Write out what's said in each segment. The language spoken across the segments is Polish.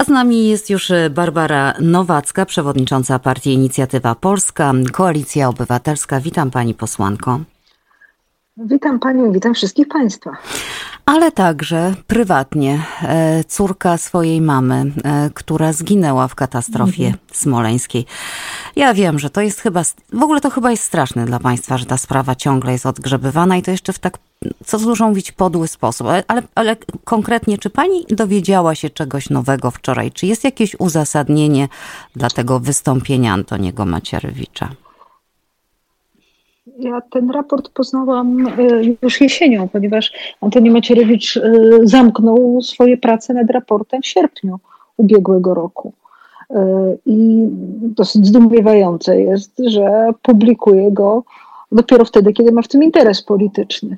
A z nami jest już Barbara Nowacka, przewodnicząca partii Inicjatywa Polska, Koalicja Obywatelska. Witam pani posłanko. Witam panią, witam wszystkich państwa. Ale także prywatnie e, córka swojej mamy, e, która zginęła w katastrofie mhm. smoleńskiej. Ja wiem, że to jest chyba, w ogóle to chyba jest straszne dla państwa, że ta sprawa ciągle jest odgrzebywana i to jeszcze w tak co dużo mówić, podły sposób. Ale, ale, ale, konkretnie, czy pani dowiedziała się czegoś nowego wczoraj? Czy jest jakieś uzasadnienie dla tego wystąpienia Antoniego Macierewicza? Ja ten raport poznałam e, już jesienią, ponieważ Antoni Macierewicz e, zamknął swoje prace nad raportem w sierpniu ubiegłego roku. E, I dosyć zdumiewające jest, że publikuje go dopiero wtedy, kiedy ma w tym interes polityczny.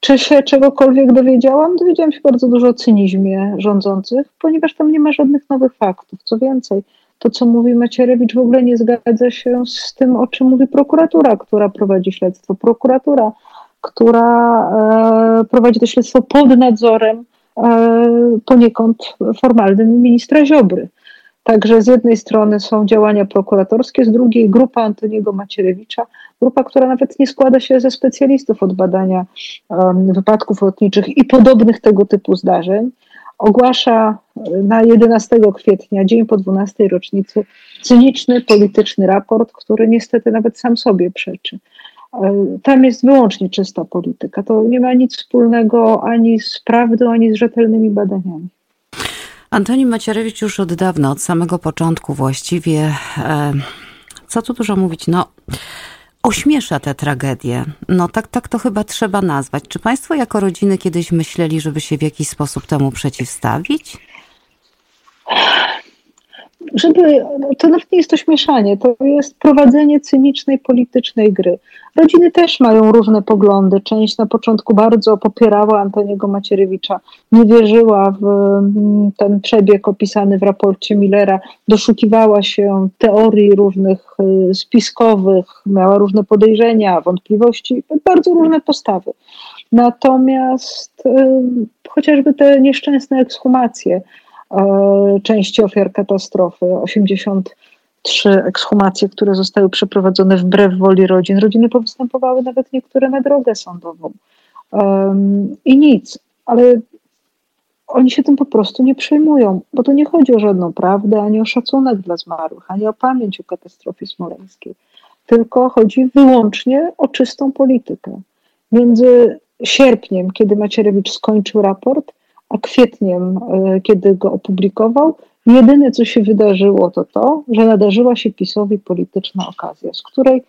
Czy się czegokolwiek dowiedziałam? Dowiedziałam się bardzo dużo o cynizmie rządzących, ponieważ tam nie ma żadnych nowych faktów. Co więcej, to co mówi Macierewicz w ogóle nie zgadza się z tym, o czym mówi prokuratura, która prowadzi śledztwo. Prokuratura, która e, prowadzi to śledztwo pod nadzorem e, poniekąd formalnym ministra Ziobry. Także z jednej strony są działania prokuratorskie, z drugiej grupa Antoniego Macierewicza, grupa, która nawet nie składa się ze specjalistów od badania um, wypadków lotniczych i podobnych tego typu zdarzeń, ogłasza e, na 11 kwietnia, dzień po 12 rocznicy, cyniczny polityczny raport, który niestety nawet sam sobie przeczy. E, tam jest wyłącznie czysta polityka. To nie ma nic wspólnego ani z prawdą, ani z rzetelnymi badaniami. Antoni Macierewicz już od dawna, od samego początku właściwie, e, co tu dużo mówić, no ośmiesza tę tragedię. No tak, tak to chyba trzeba nazwać. Czy państwo jako rodziny kiedyś myśleli, żeby się w jakiś sposób temu przeciwstawić? Żeby, to nawet nie jest to śmieszanie, to jest prowadzenie cynicznej, politycznej gry. Rodziny też mają różne poglądy. Część na początku bardzo popierała Antoniego Macierewicza, nie wierzyła w mm, ten przebieg opisany w raporcie Millera, doszukiwała się teorii różnych y, spiskowych, miała różne podejrzenia, wątpliwości, bardzo różne postawy. Natomiast y, chociażby te nieszczęsne ekshumacje, części ofiar katastrofy, 83 ekshumacje, które zostały przeprowadzone wbrew woli rodzin. Rodziny powystępowały nawet niektóre na drogę sądową. I nic, ale oni się tym po prostu nie przejmują, bo to nie chodzi o żadną prawdę, ani o szacunek dla zmarłych, ani o pamięć o katastrofie smoleńskiej, tylko chodzi wyłącznie o czystą politykę. Między sierpniem, kiedy Macierewicz skończył raport, a kwietniem, e, kiedy go opublikował, jedyne co się wydarzyło to to, że nadarzyła się PiSowi polityczna okazja, z której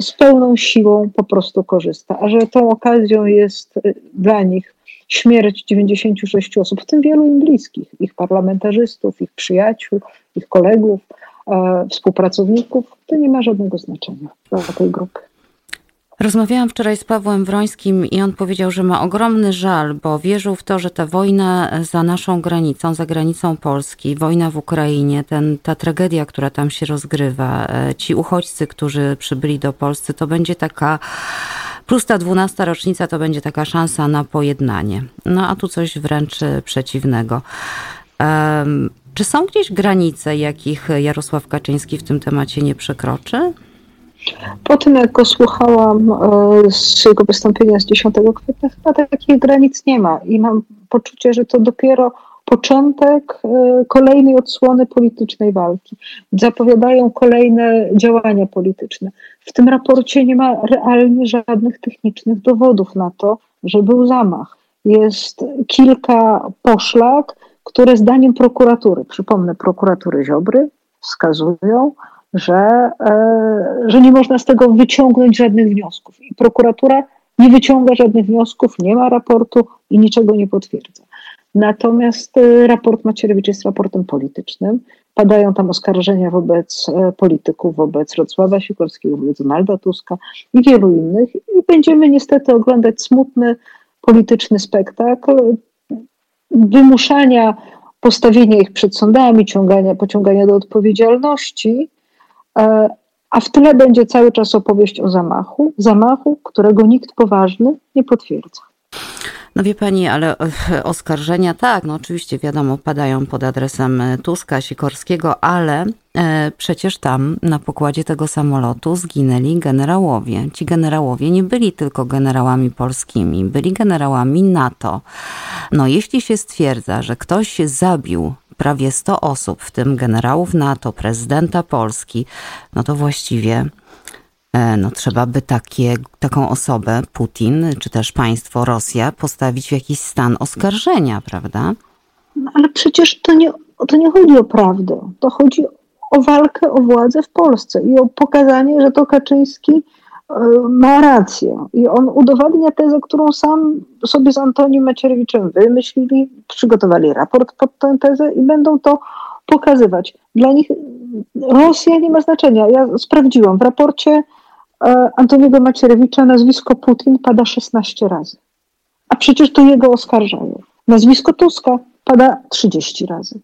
z pełną siłą po prostu korzysta. A że tą okazją jest e, dla nich śmierć 96 osób, w tym wielu im bliskich, ich parlamentarzystów, ich przyjaciół, ich kolegów, e, współpracowników, to nie ma żadnego znaczenia dla tej grupy. Rozmawiałam wczoraj z Pawłem Wrońskim i on powiedział, że ma ogromny żal, bo wierzył w to, że ta wojna za naszą granicą, za granicą Polski, wojna w Ukrainie, ten, ta tragedia, która tam się rozgrywa, e, ci uchodźcy, którzy przybyli do Polski, to będzie taka, plus ta dwunasta rocznica, to będzie taka szansa na pojednanie. No a tu coś wręcz przeciwnego. Um, czy są gdzieś granice, jakich Jarosław Kaczyński w tym temacie nie przekroczy? Po tym, jak go słuchałam e, z jego wystąpienia z 10 kwietnia, chyba takich granic nie ma i mam poczucie, że to dopiero początek e, kolejnej odsłony politycznej walki. Zapowiadają kolejne działania polityczne. W tym raporcie nie ma realnie żadnych technicznych dowodów na to, że był zamach. Jest kilka poszlak, które zdaniem prokuratury, przypomnę, prokuratury Ziobry, wskazują, że, e, że nie można z tego wyciągnąć żadnych wniosków. I prokuratura nie wyciąga żadnych wniosków, nie ma raportu i niczego nie potwierdza. Natomiast e, raport Macierewicz jest raportem politycznym. Padają tam oskarżenia wobec e, polityków, wobec Rocława Sikorskiego, wobec Donalda Tuska i wielu innych. I będziemy niestety oglądać smutny polityczny spektakl wymuszania postawienia ich przed sądami, ciągania, pociągania do odpowiedzialności, a w tyle będzie cały czas opowieść o zamachu, zamachu, którego nikt poważny nie potwierdza. No wie pani, ale oskarżenia tak, no oczywiście wiadomo, padają pod adresem Tuska, Sikorskiego, ale e, przecież tam na pokładzie tego samolotu zginęli generałowie. Ci generałowie nie byli tylko generałami polskimi, byli generałami NATO. No jeśli się stwierdza, że ktoś zabił prawie 100 osób, w tym generałów NATO, prezydenta Polski, no to właściwie E, no trzeba by takie, taką osobę, Putin, czy też państwo Rosja, postawić w jakiś stan oskarżenia, prawda? No, ale przecież to nie, to nie chodzi o prawdę. To chodzi o walkę o władzę w Polsce i o pokazanie, że to Kaczyński ma rację. I on udowadnia tezę, którą sam sobie z Antonim Macierewiczem wymyślili, przygotowali raport pod tę tezę i będą to pokazywać. Dla nich Rosja nie ma znaczenia. Ja sprawdziłam w raporcie E, Antoniego Macierewicza nazwisko Putin pada 16 razy. A przecież to jego oskarżają. Nazwisko Tuska pada 30 razy.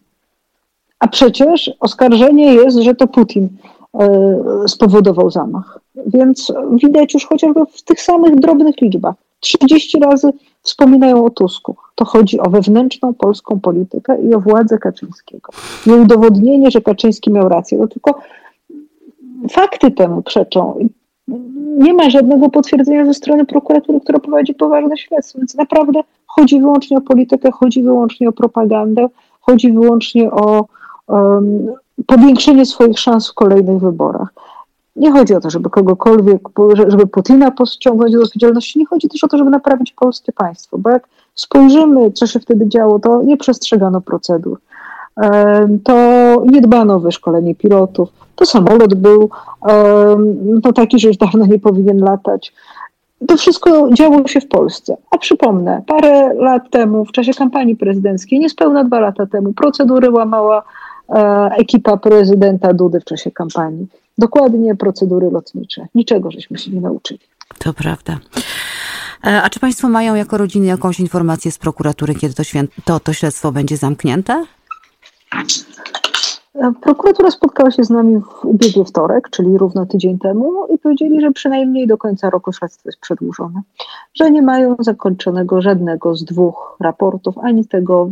A przecież oskarżenie jest, że to Putin spowodował zamach. Więc widać już chociażby w tych samych drobnych liczbach. 30 razy wspominają o Tusku. To chodzi o wewnętrzną polską politykę i o władzę Kaczyńskiego. I udowodnienie, że Kaczyński miał rację. No tylko fakty temu przeczą nie ma żadnego potwierdzenia ze strony prokuratury, która prowadzi poważne śledztwo. Więc naprawdę chodzi wyłącznie o politykę, chodzi wyłącznie o propagandę, chodzi wyłącznie o powiększenie swoich szans w kolejnych wyborach. Nie chodzi o to, żeby kogokolwiek, żeby Putina pościągnąć do odpowiedzialności. Nie chodzi też o to, żeby naprawić polskie państwo, bo jak spojrzymy, co się wtedy działo, to nie przestrzegano procedur to nie dbano o wyszkolenie pilotów. To samolot był no, taki, że już dawno nie powinien latać. To wszystko działo się w Polsce. A przypomnę, parę lat temu, w czasie kampanii prezydenckiej, niespełna dwa lata temu, procedury łamała ekipa prezydenta Dudy w czasie kampanii. Dokładnie procedury lotnicze. Niczego żeśmy się nie nauczyli. To prawda. E, a czy Państwo mają jako rodziny jakąś informację z prokuratury, kiedy to, to, to śledztwo będzie zamknięte? Prokuratura spotkała się z nami w ubiegły wtorek, czyli równo tydzień temu, i powiedzieli, że przynajmniej do końca roku śledztwo jest przedłużone, że nie mają zakończonego żadnego z dwóch raportów, ani tego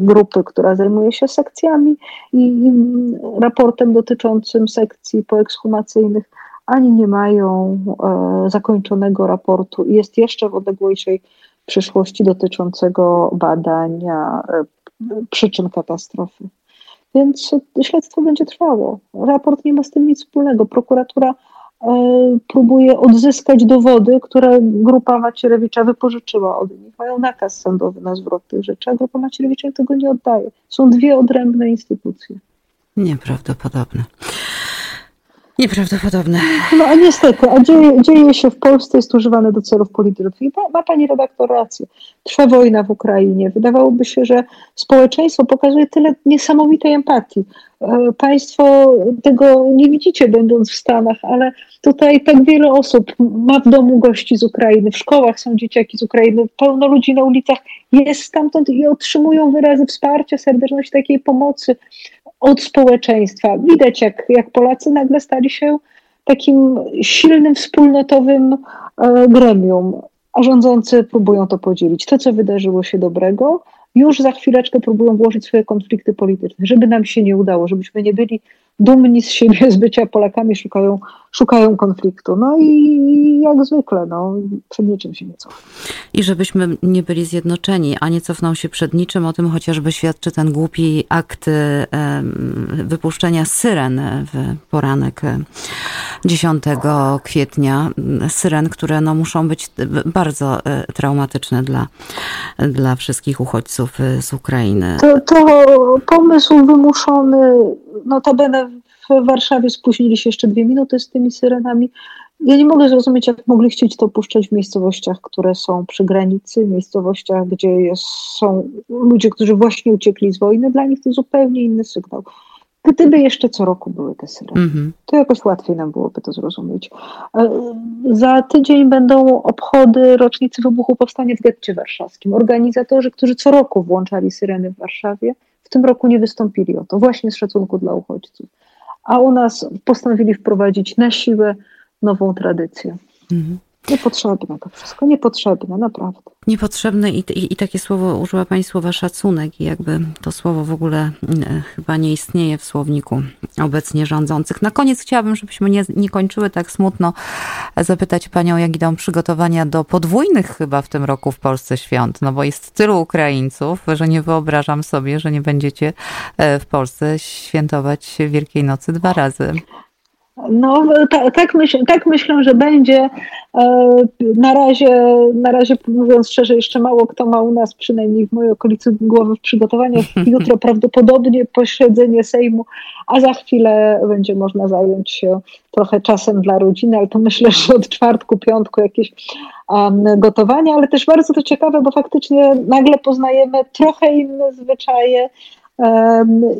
grupy, która zajmuje się sekcjami i raportem dotyczącym sekcji poekshumacyjnych, ani nie mają e, zakończonego raportu i jest jeszcze w odległejszej przyszłości dotyczącego badania e, przyczyn katastrofy. Więc śledztwo będzie trwało. Raport nie ma z tym nic wspólnego. Prokuratura próbuje odzyskać dowody, które grupa Macierewicza wypożyczyła od nich. Mają nakaz sądowy na zwrot tych rzeczy, a grupa Macierewicza tego nie oddaje. Są dwie odrębne instytucje. Nieprawdopodobne. Nieprawdopodobne. No a niestety, a dzieje, dzieje się w Polsce, jest używane do celów politycznych. Ma, ma pani redaktor rację. Trwa wojna w Ukrainie. Wydawałoby się, że społeczeństwo pokazuje tyle niesamowitej empatii. E, państwo tego nie widzicie, będąc w Stanach, ale tutaj tak wiele osób ma w domu gości z Ukrainy, w szkołach są dzieciaki z Ukrainy, pełno ludzi na ulicach jest stamtąd i otrzymują wyrazy wsparcia, serdeczności, takiej pomocy od społeczeństwa. Widać, jak, jak Polacy nagle stali się takim silnym, wspólnotowym e, gremium, a rządzący próbują to podzielić. To, co wydarzyło się dobrego, już za chwileczkę próbują włożyć swoje konflikty polityczne, żeby nam się nie udało, żebyśmy nie byli dumni z siebie, z bycia Polakami, szukają, szukają konfliktu. No i jak zwykle, no, przed niczym się nie cofną. I żebyśmy nie byli zjednoczeni, a nie cofną się przed niczym, o tym chociażby świadczy ten głupi akt wypuszczenia syren w poranek 10 kwietnia. Syren, które no, muszą być bardzo e, traumatyczne dla, dla wszystkich uchodźców e, z Ukrainy. To, to pomysł wymuszony notabene w Warszawie spóźnili się jeszcze dwie minuty z tymi syrenami. Ja nie mogę zrozumieć, jak mogli chcieć to puszczać w miejscowościach, które są przy granicy, w miejscowościach, gdzie jest, są ludzie, którzy właśnie uciekli z wojny. Dla nich to zupełnie inny sygnał. Gdyby jeszcze co roku były te syreny, mm -hmm. to jakoś łatwiej nam byłoby to zrozumieć. E, za tydzień będą obchody rocznicy wybuchu powstania w getcie warszawskim. Organizatorzy, którzy co roku włączali syreny w Warszawie, w tym roku nie wystąpili o to, właśnie z szacunku dla uchodźców. A u nas postanowili wprowadzić na siłę nową tradycję. Mhm. Niepotrzebne to wszystko, niepotrzebne, naprawdę. Niepotrzebne i, i, i, takie słowo, użyła Pani słowa szacunek i jakby to słowo w ogóle e, chyba nie istnieje w słowniku obecnie rządzących. Na koniec chciałabym, żebyśmy nie, nie kończyły tak smutno, zapytać Panią, jak idą przygotowania do podwójnych chyba w tym roku w Polsce świąt, no bo jest tylu Ukraińców, że nie wyobrażam sobie, że nie będziecie e, w Polsce świętować Wielkiej Nocy dwa razy. No, tak, tak, myśl, tak myślę, że będzie. E, na razie, na razie, mówiąc szczerze, jeszcze mało kto ma u nas, przynajmniej w mojej okolicy głowy w przygotowaniach. Jutro prawdopodobnie posiedzenie Sejmu, a za chwilę będzie można zająć się trochę czasem dla rodziny, ale to myślę, że od czwartku, piątku jakieś um, gotowania, ale też bardzo to ciekawe, bo faktycznie nagle poznajemy trochę inne zwyczaje,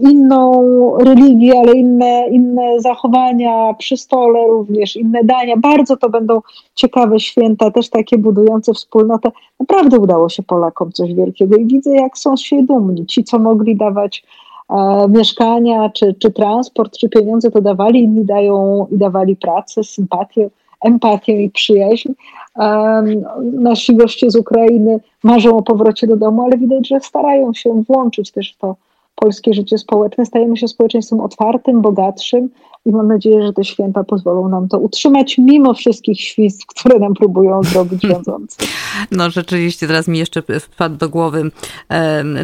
inną religię, ale inne, inne zachowania przy stole również, inne dania. Bardzo to będą ciekawe święta, też takie budujące wspólnotę. Naprawdę udało się Polakom coś wielkiego i widzę, jak są się dumni. Ci, co mogli dawać e, mieszkania, czy, czy transport, czy pieniądze, to dawali, inni dają i dawali pracę, sympatię, empatię i przyjaźń. Um, nasi goście z Ukrainy marzą o powrocie do domu, ale widać, że starają się włączyć też w to polskie życie społeczne. Stajemy się społeczeństwem otwartym, bogatszym i mam nadzieję, że te święta pozwolą nam to utrzymać mimo wszystkich świństw, które nam próbują zrobić rządzący. No rzeczywiście, teraz mi jeszcze wpadł do głowy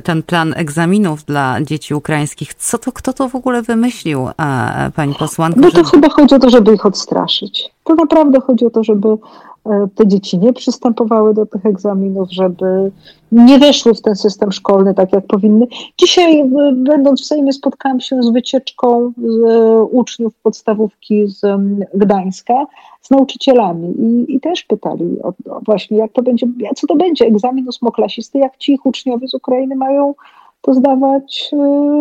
ten plan egzaminów dla dzieci ukraińskich. Co to, kto to w ogóle wymyślił, pani posłanko? No to żeby... chyba chodzi o to, żeby ich odstraszyć. To naprawdę chodzi o to, żeby te dzieci nie przystępowały do tych egzaminów, żeby nie weszły w ten system szkolny tak, jak powinny. Dzisiaj, e, będąc w Sejmie, spotkałam się z wycieczką e, uczniów podstawówki z Gdańska, z nauczycielami i, i też pytali o, o właśnie, jak to będzie, co to będzie egzamin ósmoklasisty, jak ci ich uczniowie z Ukrainy mają to zdawać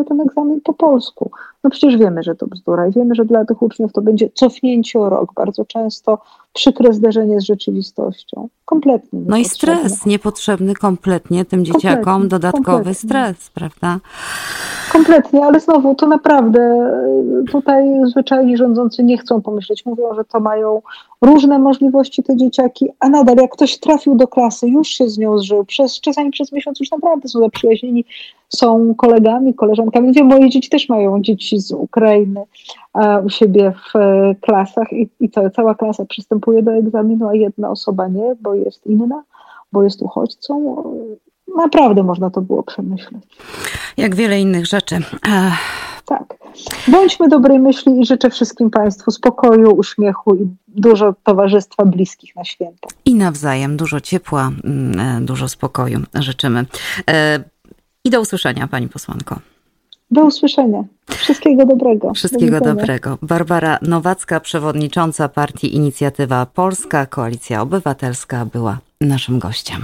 ten egzamin po polsku. No przecież wiemy, że to bzdura i wiemy, że dla tych uczniów to będzie cofnięcie o rok. Bardzo często przykre zderzenie z rzeczywistością. Kompletnie. No i stres niepotrzebny kompletnie tym dzieciakom, kompletnie, dodatkowy kompletnie. stres, prawda? Kompletnie, ale znowu to naprawdę tutaj zwyczajni rządzący nie chcą pomyśleć. Mówią, że to mają różne możliwości te dzieciaki, a nadal jak ktoś trafił do klasy, już się z nią zżył, przez, czasami przez miesiąc już naprawdę są zaprzyjaźnieni, są kolegami, koleżankami. Wiem, moje dzieci też mają dzieci z Ukrainy u siebie w e, klasach i, i to, cała klasa przystępuje do egzaminu, a jedna osoba nie, bo jest inna, bo jest uchodźcą. Naprawdę można to było przemyśleć. Jak wiele innych rzeczy. Tak. Bądźmy dobrej myśli i życzę wszystkim Państwu spokoju, uśmiechu i dużo towarzystwa bliskich na święta. I nawzajem dużo ciepła, mm, e, dużo spokoju życzymy. E, I do usłyszenia, Pani posłanko. Do usłyszenia. Wszystkiego dobrego. Wszystkiego Do dobrego. Barbara Nowacka, przewodnicząca partii Inicjatywa Polska, Koalicja Obywatelska była naszym gościem.